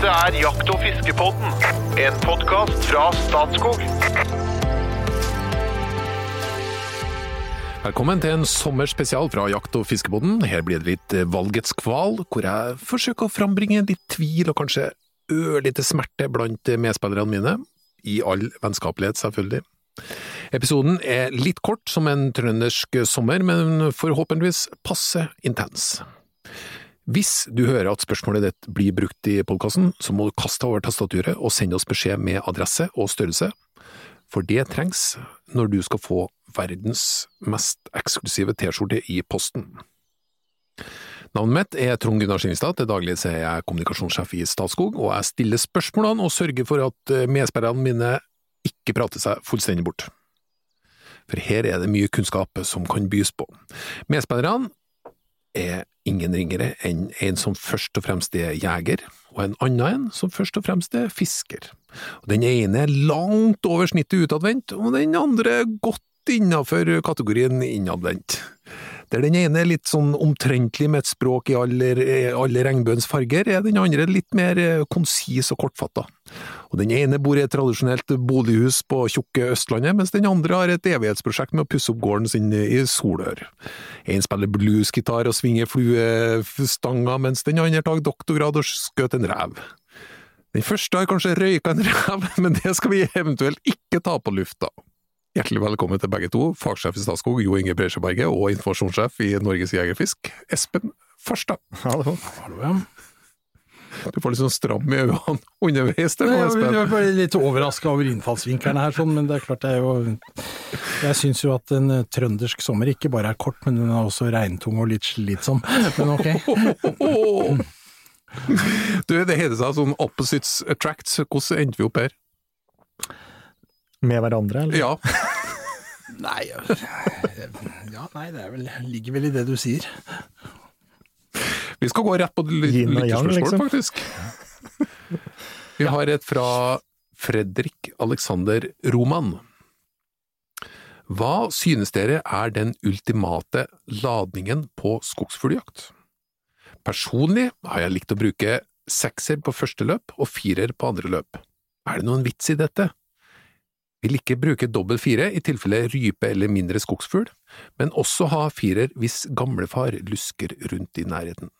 Dette er Jakt- og fiskepodden, en podkast fra Statskog. Velkommen til en sommerspesial fra Jakt- og fiskebåten. Her blir det litt eh, valgets kval, hvor jeg forsøker å frambringe litt tvil og kanskje ørlite smerte blant eh, medspillerne mine. I all vennskapelighet, selvfølgelig. Episoden er litt kort som en trøndersk sommer, men forhåpentligvis passe intens. Hvis du hører at spørsmålet ditt blir brukt i podkasten, så må du kaste over tastaturet og sende oss beskjed med adresse og størrelse, for det trengs når du skal få verdens mest eksklusive T-skjorte i posten. Navnet mitt er Trond Gunnar Skinnestad, til daglig er jeg kommunikasjonssjef i Statskog, og jeg stiller spørsmålene og sørger for at eh, medspillerne mine ikke prater seg fullstendig bort. For her er det mye kunnskap som kan bys på. Medspillerne er ingen ringere enn en som først og fremst er jeger, og en annen en som først og fremst er fisker. Og Den ene er langt over snittet utadvendt, og den andre godt innafor kategorien innadvendt. Der den ene er litt sånn omtrentlig med et språk i alle, alle regnbuens farger, er den andre litt mer eh, konsis og kortfatta. Og Den ene bor i et tradisjonelt bolighus på tjukke Østlandet, mens den andre har et evighetsprosjekt med å pusse opp gården sin i Solør. En spiller bluesgitar og svinger fluestanga, mens den andre tar doktorgrad og skjøt en rev. Den første har kanskje røyka en rev, men det skal vi eventuelt ikke ta på lufta. Hjertelig velkommen til begge to, fagsjef i Statskog Jo Inge Breisjøberget og informasjonssjef i Norges Jegerfisk, Espen Farstad. Hallo. Du får litt sånn stram i øynene underveis. Det, Nei, Espen. jeg, ble litt overraska over innfallsvinklene her, sånn, men det er klart det er jo Jeg syns jo at en eh, trøndersk sommer ikke bare er kort, men den er også regntung og litt slitsom. Men ok. Du, det heter seg sånn opposites attracts. hvordan endte vi opp her? Med hverandre, eller? Ja, Nei, ja, nei, det er vel, ligger vel i det du sier. vi skal gå rett på lytterspørsmål, liksom. faktisk. Vi har et fra Fredrik Alexander Roman. Hva synes dere er den ultimate ladningen på skogsfugljakt? Personlig har jeg likt å bruke sekser på første løp og firer på andre løp. Er det noen vits i dette? Vil ikke bruke dobbel fire i tilfelle rype eller mindre skogsfugl, men også ha firer hvis gamlefar lusker rundt i nærheten.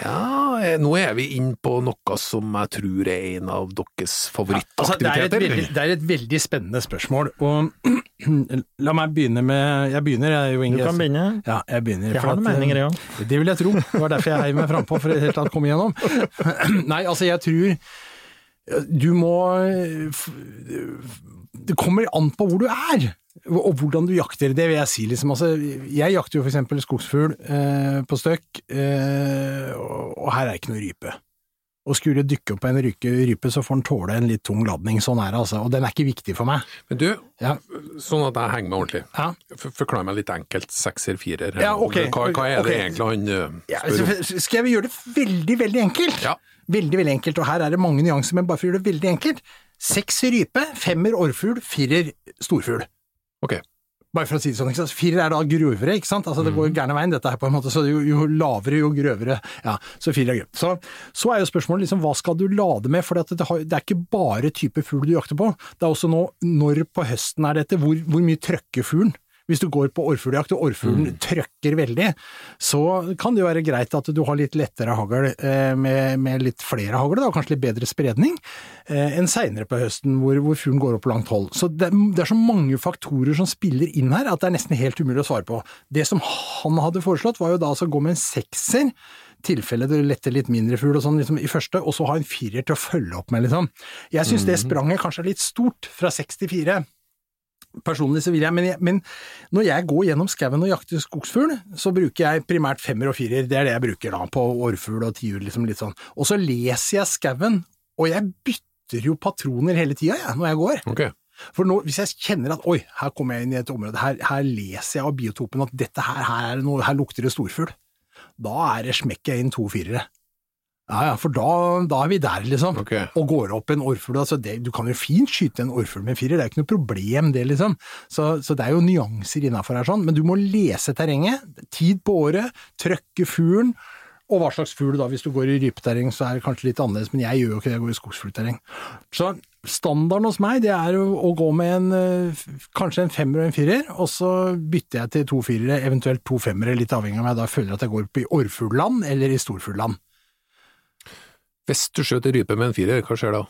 Ja, eh, nå er vi inn på noe som jeg tror er en av deres Altså, det, er favorittaktiviteter. veldig, det er et veldig spennende spørsmål, og la meg begynne med Jeg begynner, jeg, Jo Du kan begynne. Ja, jeg begynner. Jeg har noen meninger, jeg òg. Det vil jeg tro. Det var derfor jeg heiv meg frampå, for i det hele tatt å komme igjennom. Nei, altså jeg tror du må Det kommer an på hvor du er, og hvordan du jakter. Det vil jeg si, liksom. Altså, jeg jakter jo eksempel skogsfugl eh, på støkk, eh, og her er ikke noe rype. Og skulle det dykke opp en ryke, rype, så får den tåle en litt tung ladning. Sånn er det, altså. Og den er ikke viktig for meg. Men du, Ja. sånn at jeg henger med ordentlig. Ja. For- Forklar meg litt enkelt, sekser, firer. Ja, okay. Hva, hva er det Ok. egentlig han Ja, spør om? skal jeg gjøre det veldig, veldig enkelt? Ja. Veldig, veldig enkelt, og her er det mange nyanser, men bare for å gjøre det veldig enkelt. Seks rype, femmer orrfugl, firer storfugl. Ok. Bare for å si det sånn, ikke sant? Firer er da grøvere, ikke sant? Altså det går gærne veien dette her på en måte, så jo, jo lavere, jo grøvere. Ja, så firer er grøvere. Så, så er jo spørsmålet liksom, hva skal du lade med? For det, har, det er ikke bare type fugl du jakter på. Det er også nå, når på høsten er dette, hvor, hvor mye trøkker fuglen? Hvis du går på orrfugljakt og orrfuglen trøkker veldig, så kan det jo være greit at du har litt lettere hagl eh, med, med litt flere hagl, da, kanskje litt bedre spredning, eh, enn seinere på høsten hvor, hvor fuglen går opp på langt hold. Så det, det er så mange faktorer som spiller inn her at det er nesten helt umulig å svare på. Det som han hadde foreslått var jo da altså å gå med en sekser, tilfelle det letter litt mindre fugl og sånn liksom, i første, og så ha en firer til å følge opp med, liksom. Jeg syns det spranget kanskje er litt stort, fra seks til fire. Personlig så vil jeg, men, jeg, men når jeg går gjennom skauen og jakter skogsfugl, så bruker jeg primært femmer og firer, det er det jeg bruker da, på orrfugl og tiur, liksom litt sånn. Og så leser jeg skauen, og jeg bytter jo patroner hele tida, jeg, når jeg går. Okay. For nå, hvis jeg kjenner at oi, her kommer jeg inn i et område, her, her leser jeg av biotopen at dette her, her, er noe, her lukter det storfugl, da er det smekker jeg inn to firere. Ja, ja, for da, da er vi der, liksom. Okay. Og går opp en orrfugl. Altså det, du kan jo fint skyte en orrfugl med en firer, det er ikke noe problem, det, liksom. Så, så det er jo nyanser innafor her, sånn. Men du må lese terrenget, tid på året, trøkke fuglen, Og hva slags fugl, da. Hvis du går i rypeterreng, så er det kanskje litt annerledes, men jeg gjør jo ikke det, jeg går i skogsfuglterreng. Så standarden hos meg, det er å gå med en eh, kanskje en femmer og en firer, og så bytter jeg til to firere, eventuelt to femmere, litt avhengig av om jeg da føler at jeg går opp i orrfuglland eller i storfuglland. Hvis du skjøter rype med en firer, hva skjer da?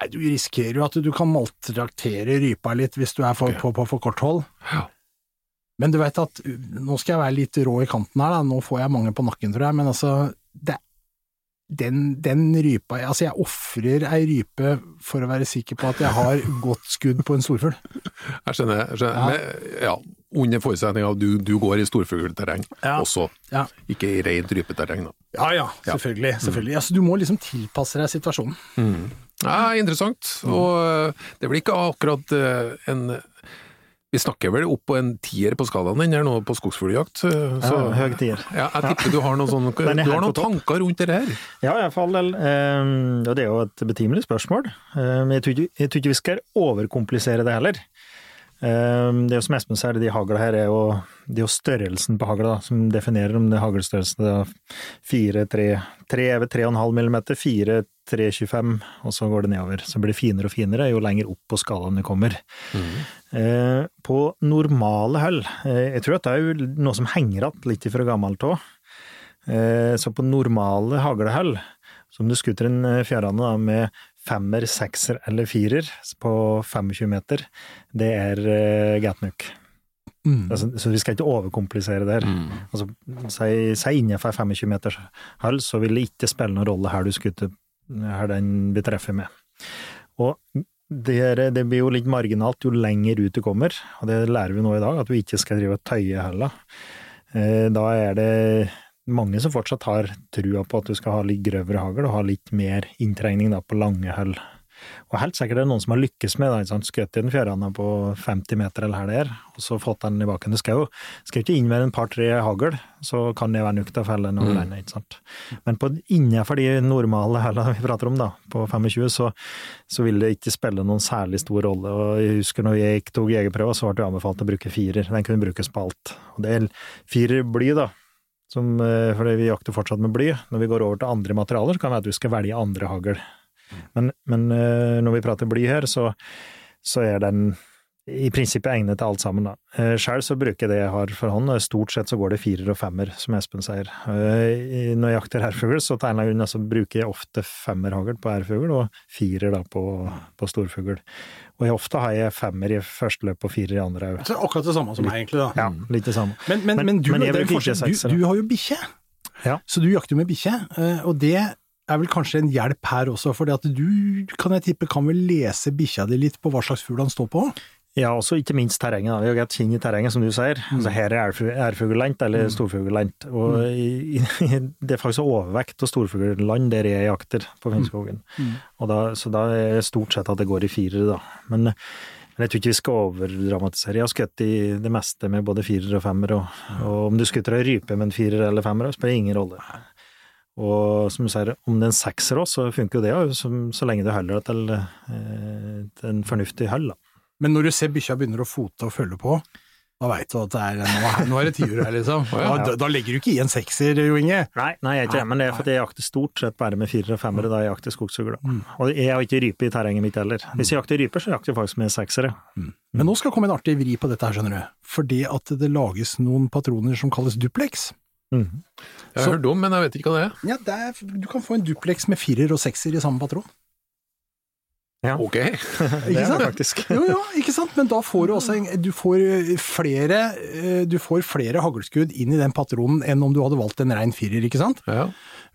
Nei, du risikerer jo at du kan maltraktere rypa litt hvis du er for, okay. på, på for kort hold. Ja. Men du vet at nå skal jeg være litt rå i kanten her, da. nå får jeg mange på nakken, tror jeg, men altså det, den, den rypa Altså, jeg ofrer ei rype for å være sikker på at jeg har godt skudd på en storfugl. Jeg skjønner. Jeg skjønner. Ja. Men, ja, under forutsetning av at du, du går i storfuglterreng Ja. også, Ja. ikke i rent rypeterreng. Da. Ja ja, selvfølgelig. selvfølgelig. Altså, du må liksom tilpasse deg situasjonen. Ja, interessant. Og eh, det blir ikke akkurat eh, en Vi snakker vel opp på en tier på skalaen din her nå på skogsfugljakt. eh, Ja, høy høg tier. ja, jeg tipper du har noen, sånne, du har noen tanker rundt det her. Ja, iallfall. Um, og det er jo et betimelig spørsmål. Um, jeg, tror ikke, jeg tror ikke vi skal overkomplisere det heller. Um, det er jo som Espen sier, de hagla her er jo, det er jo størrelsen på hagla som definerer om det er haglstørrelsen. Er 4, 3, 3 er ved 3,5 millimeter, 4, 3,25, og så går det nedover. Så blir det finere og finere jo lenger opp på skalaen du kommer. Eh, på normale hull, eh, jeg tror at det er jo noe som henger igjen litt fra gammelt av. Eh, så på normale haglehull, som du skutter en fjærhane med femmer, sekser eller firer på 25 meter, det er uh, gatnuk. Altså, så vi skal ikke overkomplisere det her. Altså, si, si innenfor 25 meters hull, så vil det ikke spille noen rolle her du skutter, her den vi treffer med. Og det, er, det blir jo litt marginalt jo lenger ut du kommer, og det lærer vi nå i dag, at du ikke skal drive og tøye heller. Eh, Da er det mange som fortsatt har trua på at du skal ha litt grøvere hagl, og ha litt mer inntrengning da på lange hull. Og helt sikkert er det noen som har lykkes med det, skutt i den fjærane på 50 meter eller her det er, og så fått den i baken. Du skal jo ikke inn med en par-tre hagl, så kan det være nok til å felle noe mm. ikke sant. Men på, innenfor de normale hullene vi prater om, da, på 25, så, så vil det ikke spille noen særlig stor rolle. Og jeg husker når jeg tok jegerprøva, så ble det anbefalt å bruke firer. Den kunne brukes på alt. Og det er firer bly, da. Som, eh, fordi vi jakter fortsatt med bly. Når vi går over til andre materialer, så kan det være at du skal velge andre hagl. Men, men eh, når vi prater bly her, så, så er den i prinsippet egnet til alt sammen. da. Eh, så bruker jeg det jeg har for hånd, og stort sett så går det firer og femmer, som Espen sier. Når jeg jakter ærfugl, så tegner jeg unna, så bruker jeg ofte femmerhagl på ærfugl, og firer da på, på storfugl. Og jeg, ofte har jeg femmer i første løp og firer i andre òg. er akkurat det samme som meg, egentlig. da. Ja, litt det samme. Men, men, Men- men, du, det du, du har jo bikkje, Ja. så du jakter med bikkje. eh, Og det er vel kanskje en hjelp her også, for at du kan jeg tippe kan vel lese bikkja di litt på hva slags fugl han står på? Ja, også ikke minst terrenget. Vi har greit kinn i terrenget, som du sier. Altså, her er ærfu- ærfuglland eller storfuglland. Og i, i, det er faktisk overvekt av storfuglland der jeg jakter på Finnskogen. Og da, så da er det stort sett at det går i firere, da. Men, men jeg tror ikke vi skal overdramatisere. Jeg har skutt i det meste med både firer og femmer, og, og om du skutter ei rype med en firer eller femmer, spiller ingen rolle. Og som du sier, om det er en sekser også, så funker jo det så, så lenge du holder det til, eh, til en fornuftig hold, da. Men når du ser bikkja begynner å fote og følge på, da veit du at det er, nå, er- er det tiur her, liksom. Da, da legger du ikke i en sekser, Jo Inge. Nei, nei, jeg er ikke det, men det er fordi jeg jakter stort sett bare med firere og femmere da jeg jakter skogsfugl. Og jeg har ikke rype i terrenget mitt heller. Hvis jeg jakter ryper, så jakter jeg faktisk med seksere. Men nå skal det komme en artig vri på dette her, skjønner du. Fordi at det lages noen patroner som kalles duplex. Mm. Jeg har hørt om, men jeg vet ikke hva det er. Ja, det er, Du kan få en duplex med firer og sekser i samme patron. Ok. Det Ikke er sant? faktisk. Jo, jo, ikke sant, men da får du også en, du får eh, flere, eh, du får flere haglskudd inn i den patronen enn om du hadde valgt en rein firer, ikke sant? Ja.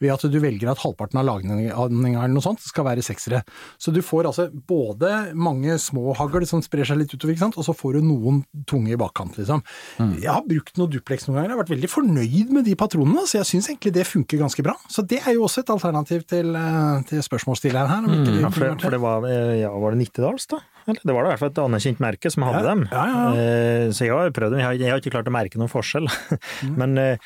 Ved at du velger at halvparten av lagninga eller noe sånt skal være seksere. Så du får altså både mange små hagl som sprer seg litt utover, ikke sant, og så får du noen tunge i bakkant, liksom. Jeg har brukt noe duplex noen ganger, jeg har vært veldig fornøyd med de patronene, så jeg syns egentlig det funker ganske bra. Så det er jo også et alternativ til, eh, til spørsmålsstilleren her. Det Ja, for, kunne for det var, eh, ja, var det Nittedals, da? Eller? Det var da i hvert fall et anerkjent merke som hadde Ja, dem. Eh, Så jeg har prøvd dem. Jeg har, jeg har ikke klart å merke noen forskjell. Men eh,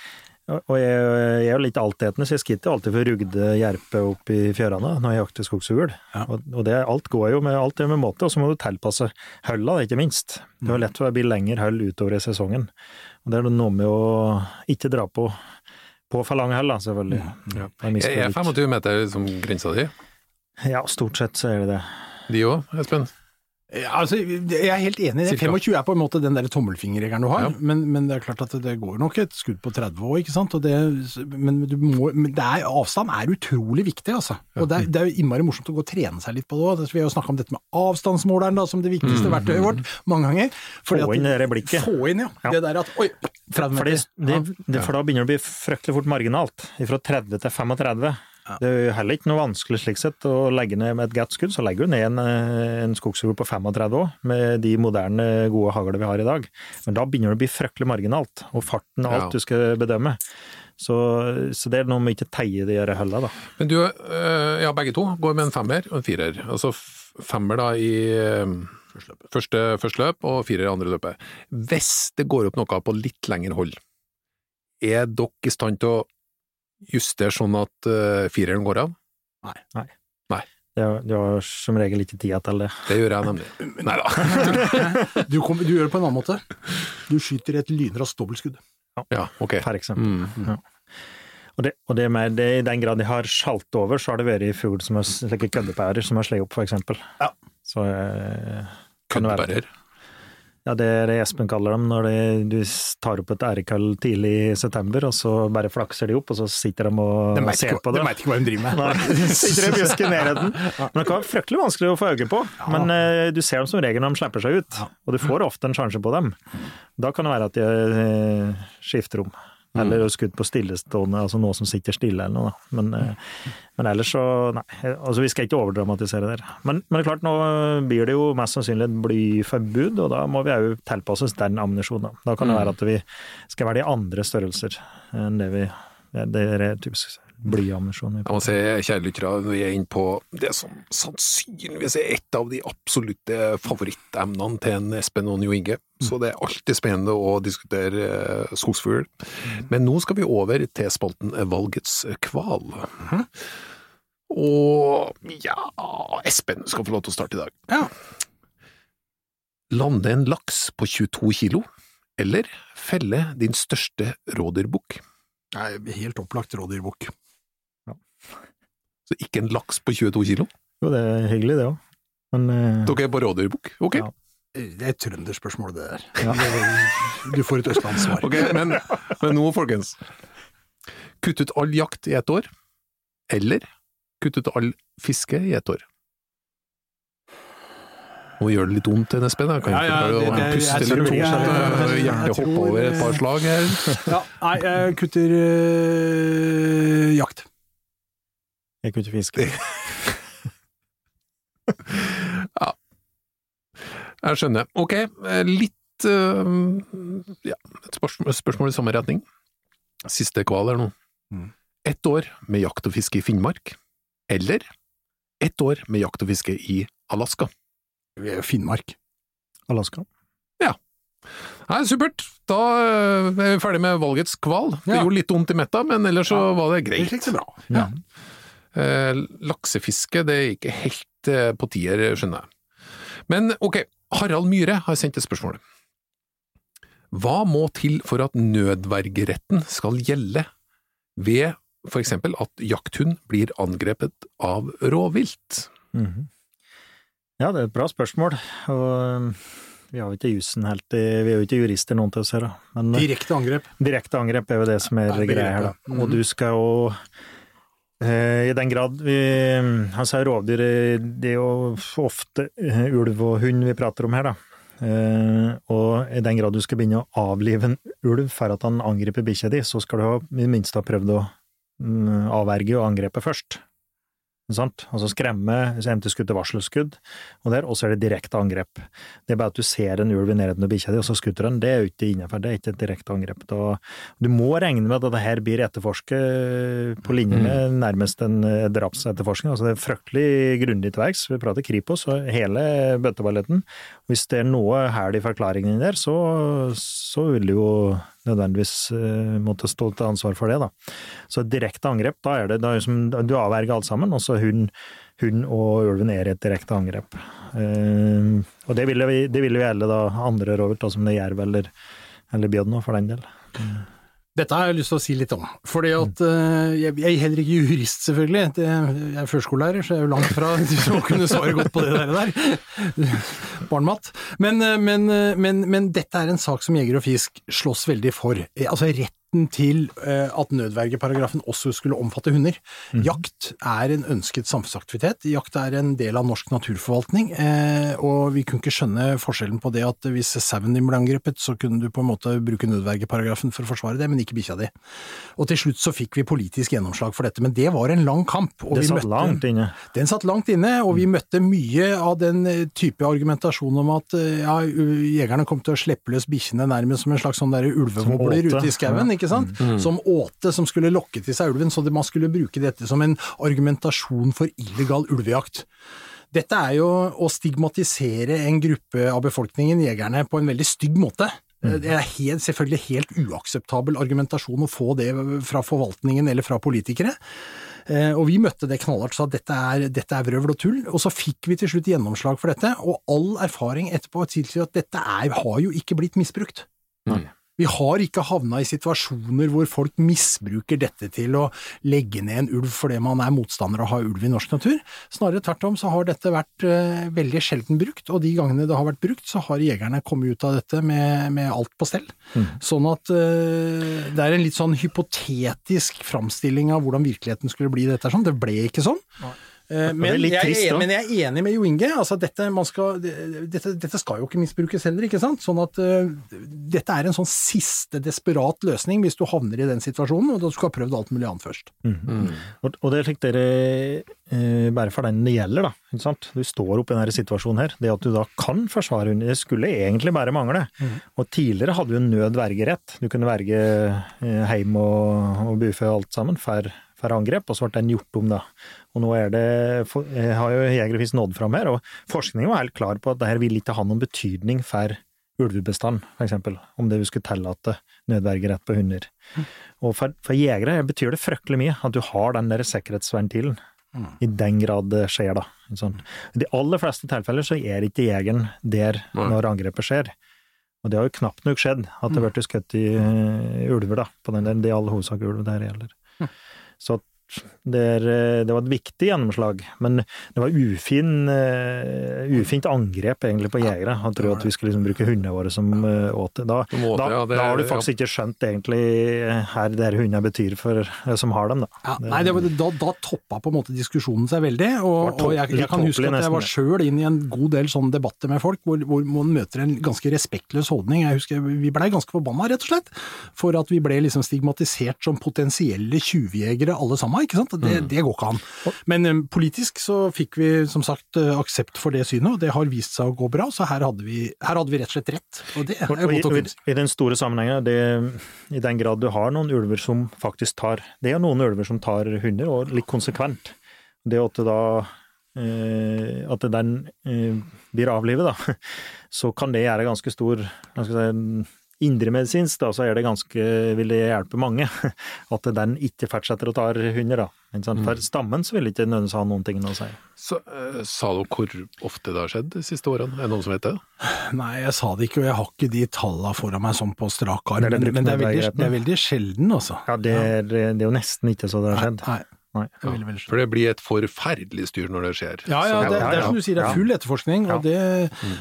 og jeg, jeg er jo litt altetende, så jeg skitter alltid for rugde jerpe opp i fjørene når jeg jakter skogsfugl. Ja. Og, og det, alt går jo med, alt er med måte, og så må du tilpasse hølla, ikke minst. Det er lett å bli lengre høll utover i sesongen. Og det er noe med å ikke dra på På for lang hell, selvfølgelig. Ja. Da jeg Er litt. 25 meter som grensa di? Ja, stort sett så er det det. De òg, Espen? Ja, altså, jeg er helt enig. i det. Cirka. 25 er på en måte den der tommelfingerregelen du har, Ja. men, men det er klart at det går nok et skudd på 30 òg, ikke sant. Det, men må, men er, avstand er utrolig viktig, altså. Og det er, det er jo innmari morsomt å gå og trene seg litt på det òg. Vi har jo snakka om dette med avstandsmåleren da, som det viktigste verktøyet vårt mange ganger. Fordi Få inn det der blikket. Få inn, ja. Ja. Det der at Oi, 30 For, det, meter. det, det, for da begynner det å bli fryktelig fort marginalt. Fra 30 til 35. Det er jo heller ikke noe vanskelig slik sett å legge ned med et godt skudd. Så legger du ned en, eh, en skogsfugl på 35 òg, med de moderne, gode haglene vi har i dag. Men da begynner det å bli fryktelig marginalt, og farten og alt Ja. du skal bedømme. Så, så det er noe med ikke teie de her heller, da. Men du, øh, ja, begge to går med en femmer og en firer. Altså femmer da i øh, første, første løp, og firer i andre løpet. Hvis det går opp noe på litt lengre hold, er dere i stand til å justere sånn at uh, fireren går av? Det har, det har som regel ikke tida til det. Det gjør jeg nemlig. Nei da. Du, kom, du gjør det på en annen måte. Du skyter et lynraskt dobbeltskudd. Ja, ok. For eksempel. Mm. Og, det, og det er mer, det, I den grad de har skjalt over, så har det vært i fugl som har slike køddepærer som har slått opp, for eksempel. Ja. Så eh, kan være Køddebærer. Ja, det er det Espen kaller dem, når de, du tar opp et ærekall tidlig i september, og så bare flakser de opp, og så sitter de og De veit ser på de det. vet ikke hva de driver med. Nei, sitter i busken i nærheten. Men det kan være fryktelig vanskelig å få øye på. Men uh, du ser dem som regel når de slipper seg ut, og du får ofte en sjanse på dem. Da kan det være at de uh, skifter om. Eller skudd på stillestående, altså noe som sitter stille eller noe. da. Men, eh, men ellers så Nei, altså vi skal ikke overdramatisere det. Men, men det er klart, nå blir det jo mest sannsynlig et blyforbud, og da må vi òg tilpasse oss den ammunisjonen. Da. da kan det være at vi skal være de andre størrelser enn det vi Det er typisk blyammunisjon. Jeg må si, kjære lyttere, når vi er inne på det som sannsynligvis er et av de absolutte favorittemnene til en Espen og Jo Inge, så det er alltid spennende å diskutere eh, skogsfugl. Men nå skal vi over til spalten Valgets kval. Og ja, Espen skal få lov til å starte i dag. Ja. Lande en laks på 22 kilo, eller felle din største rådyrbukk? Nei, helt opplagt rådyrbukk. Så ikke en laks på 22 kilo? Jo, det er hyggelig det òg. Men eh, Dere er på rådyrbukk? Ok. Ja. Det er et trønderspørsmål, det der. Ja. Du får et østlandssvar. Okay, men, men nå, folkens. Kutt ut all jakt i ett år, eller kutt ut all fiske i ett år. Nå gjør det litt vondt til Espen, jeg kan Ja, ikke ja, det- puste eller litt tror- tungt. jeg- jeg Hjertet hopper over et par slag her. Ja, nei, jeg kutter øh, jakt. Jeg kunne ikke fiske. Jeg skjønner. Ok, eh, litt uh, ja, et spørsmål, spørsmål i samme retning. Siste kval er nå. Mm. Ett år med jakt og fiske i Finnmark, eller ett år med jakt og fiske i Alaska. Finnmark. Alaska. Nei, supert. Da eh, er vi ferdig med valgets kval. Det Ja. gjorde litt vondt i metta, men ellers så var det greit. Det gikk så bra. Ja. Eh, laksefiske det er ikke helt eh, på tier, skjønner jeg. Men ok, Harald Myhre har sendt et spørsmål. Hva må til for at nødvergeretten skal gjelde ved for eksempel at jakthund blir angrepet av rovvilt? Mhm. Ja, det er et bra spørsmål. Og um, vi har jo ikke jussen helt i Vi er jo ikke jurister, noen av oss her, da. Men Direkte angrep. direkte angrep er jo det som er er greia her, da. Og du skal jo eh, I den grad vi Han sier rovdyr, eh, det er jo ofte eh, ulv og hund vi prater om her, da. Eh, og i den grad du skal begynne å avlive en ulv for at han angriper bikkja di, så skal du i det minste ha prøvd å mm, avverge og angrepe først. Sant? Altså skremme, MT-skudd til varselskudd, og der, og så er det direkte angrep. Det er bare at du ser en ulv i nærheten av bikkja di, og så skutter den. Det er jo ikke innenfor, det er ikke et direkte angrep. Da, du må regne med at dette her blir etterforsket på linje med nærmest en eh, drapsetterforskning. Altså det er fryktelig grundig til verks. Vi prater Kripos og hele bøtteballetten. Hvis det er noe hæl i forklaringen der, så, så vil det jo nødvendigvis eh, måtte stå til ansvar for det, da. Så et direkte angrep, da er det, det er som, du avverger alt sammen, og så hund, hund og ulven er et direkte angrep. Uh, og det ville vi, det gjelde da andre rovvilt, som det er jerv eller, eller bjørn, for den del. Dette har jeg lyst til å si litt om. Fordi at eh, Jeg jeg er heller ikke jurist, selvfølgelig. Jeg er førskolelærer, så jeg er jo langt fra til å kunne svare godt på det der. der. Barnmat. Men, eh, men, eh, men, men dette er en sak som Jeger og Fisk slåss veldig for. Altså Altså retten til eh, at nødvergeparagrafen også skulle omfatte hunder. Jakt er en ønsket samfunnsaktivitet. Jakt er en del av norsk naturforvaltning, eh, og vi kunne ikke skjønne forskjellen på det at hvis sauen din ble angrepet, så kunne du på en måte bruke nødvergeparagrafen for å forsvare det, men ikke bikkja di. Og til slutt så fikk vi politisk gjennomslag for dette, men det var en lang kamp. Og Det vi satt møtte- langt inne. den satt langt inne, og vi møtte mye av den eh, type argumentasjon om at ja, jegerne kom til å slippe løs bikkjene nærmest som en slags sånn ulvevobler ute i skauen, ikke sant? Som åte, som skulle lokke til seg ulven, så man skulle bruke dette som en argumentasjon for illegal ulvejakt. Dette er jo å stigmatisere en gruppe av befolkningen, jegerne, på en veldig stygg måte. Det er helt, selvfølgelig helt uakseptabel argumentasjon å få det fra forvaltningen eller fra politikere. Eh, Og vi møtte det knallhardt, sa at dette er, dette er vrøvl og tull. Og så fikk vi til slutt gjennomslag for dette, og all erfaring etterpå tilsier at dette er, har jo ikke blitt misbrukt. Vi har ikke havna i situasjoner hvor folk misbruker dette til å legge ned en ulv fordi man er motstander av å ha ulv i norsk natur. Snarere tvert om så har dette vært uh, veldig sjelden brukt, og de gangene det har vært brukt, så har jegerne kommet ut av dette med, med alt på stell. Sånn at uh, det er en litt sånn hypotetisk framstilling av hvordan virkeligheten skulle bli dette. Sånn. Det ble ikke sånn. Det Men er litt jeg, trist, men jeg er enig med Jo Inge. Altså dette, man skal, dette, dette skal jo ikke misbrukes heller, ikke sant. Sånn at uh, dette er en sånn siste desperat løsning hvis du havner i den situasjonen, og du skal ha prøvd alt mulig annet først. Og, og det fikk slik dere uh, Bare for den det gjelder, da. Ikke sant? Du står oppe i denne situasjonen her. Det at du da kan forsvare henne, det skulle egentlig bare mangle. Og tidligere hadde du en nødvergerett. Du kunne verge uh, heim og, og bufe og alt sammen for, for angrep, og så ble den gjort om, da. Og nå er det Jeg har jo Jegerfisk nådd fram her, og forskningen var helt klar på at dette vil ikke ha noen betydning for ulvebestand, for eksempel, om det vi skulle tillate nødvergerett på hunder. Og for, for jegere betyr det fryktelig mye at du har den der sikkerhetsventilen. I den grad det skjer, da. Sånn. I de aller fleste tilfeller så er ikke jegeren der Nei. når angrepet skjer. Og det har jo knapt nok skjedd at det har blitt skutt i uh, ulver, da. På den der, det er all hovedsak ulv det her gjelder. Så at det, er, eh, det var et viktig gjennomslag, men det var ufin, eh, ufint angrep egentlig på jegere. Han tror at vi skulle liksom bruke hundene våre som eh, åte. Da, da, da har du faktisk ikke skjønt egentlig her det hundene betyr for som har dem, da. Ja, nei, det, var- da, da toppa på en måte diskusjonen seg veldig, og, og jeg, jeg kan huske at jeg var sjøl inn i en god del sånne debatter med folk, hvor, hvor man møter en ganske respektløs holdning. Jeg husker Vi blei ganske forbanna, rett og slett, for at vi ble liksom stigmatisert som potensielle tjuvjegere alle sammen, ikke sant. Det, det går ikke an. Men eh, politisk så fikk vi som sagt eh, aksept for det synet, og det har vist seg å gå bra, så her hadde vi, her hadde vi rett og slett rett. Og det er godt å si. i, I den store sammenhengen, det, i den grad du har noen ulver som faktisk tar Det er noen ulver som tar hunder, og litt konsekvent. Det at da Uh, At den uh, blir avlivet, da, så kan det gjøre ganske stor si, Indremedisinsk, da, så er det ganske, vil det hjelpe mange. At den ikke fortsetter å ta hunder, da. Ikke sant? For stammen så vil det ikke nødvendigvis ha noen ting å si. Så, eh, sa du hvor ofte det har skjedd de siste årene? Er det noen som vet det? Nei, jeg sa det ikke, og jeg har ikke de tallene foran meg sånn på strak arm, Men det men, det, er veldig, det er veldig sjelden, altså. Ja, det er, det er jo nesten ikke så det har skjedd. Nei, Nei. Det Ja, veldig, veldig. For det blir et forferdelig styr når det skjer. Ja, ja, det, det er som du sier, det er full etterforskning, og, det,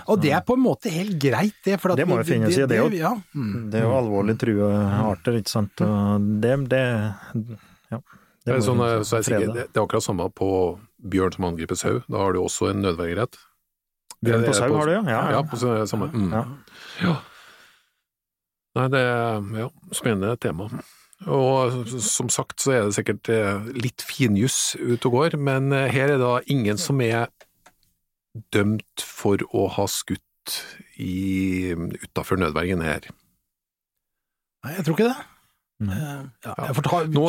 og det er på en måte helt greit, det. For at Det må jo finnes i, det jo- ja, mm. Det er jo alvorlig true arter, ikke sant. Og det, det Ja. Det er, sånn, så jeg er frede. det, er akkurat samme på bjørn som angriper sau. Da har du også en nødvergerett. Bjørn på sau har du, ja. Ja, ja, ja. på samme. Mm. Ja. Ja. Nei, det er ja, spennende tema. Og som sagt så er det sikkert eh, litt finjuss ute og går, men eh, her er det da ingen som er dømt for å ha skutt i utafor nødvergen her. Nei, jeg tror ikke det. Mm. Eh, Ja, jeg får ta, Nå,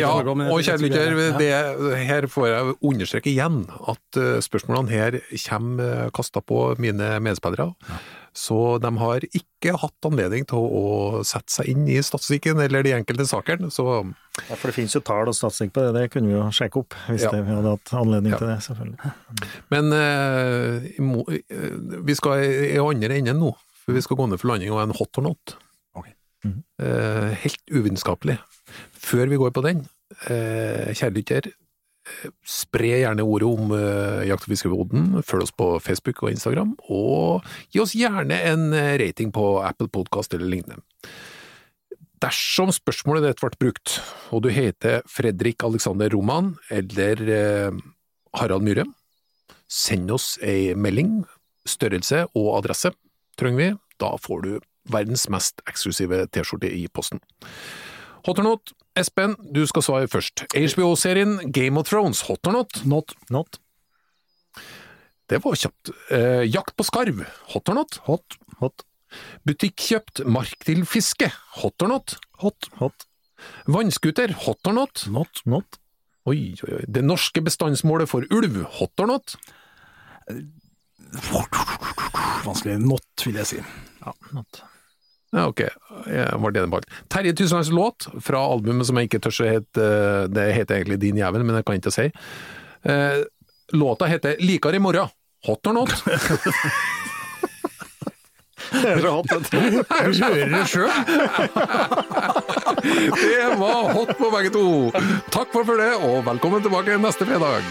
ja, og kjære lytter, er- ja. her får jeg understreke igjen at spørsmålene her kommer kasta på mine medspillere. Så de har ikke hatt anledning til å sette seg inn i statistikken eller de enkelte sakene. Så Ja, for det finnes jo tall og statistikk på det, det kunne vi jo sjekke opp hvis Ja. det, vi hadde hatt anledning Ja. til det, selvfølgelig. Men eh, eh, vi skal i andre enden nå, for vi skal gå ned for landing og en hot or not. Ok. Eh, helt uvitenskapelig. Før vi går på den, eh, kjære lytter, spre gjerne ordet om uh, Jakt- og fiskebåten, følg oss på Facebook og Instagram, og gi oss gjerne en eh, rating på Apple Podcast eller lignende. Dersom spørsmålet ditt ble brukt, og du heter Fredrik Alexander Roman eller eh, Harald Myhre, send oss ei melding, størrelse og adresse, trenger vi. Da får du verdens mest eksklusive T-skjorte i posten. Hot or not? Espen, du skal svare først. HBO-serien Game of Thrones, hot or not? Not. Not. Det var kjapt. Eh, jakt på skarv, hot or not? Hot. Hot. Butikkjøpt mark til fiske, hot or not? Hot. Hot. Vannskuter, hot or not? Not. Not. Oi, oi, oi. Det norske bestandsmålet for ulv, hot or not? Vanskelig. Not, vil jeg si. Ja, not. Ja, ok. Jeg var det på. Terje Tyslands låt fra albumet som jeg ikke tør å hete Det heter egentlig Din jævel, men jeg kan ikke si. Eh, låta heter Likar i morgen. Hot or not? Det er så hot. du. Du hører det sjøl. Det var hot på begge to! Takk for følget, og velkommen tilbake neste fredag!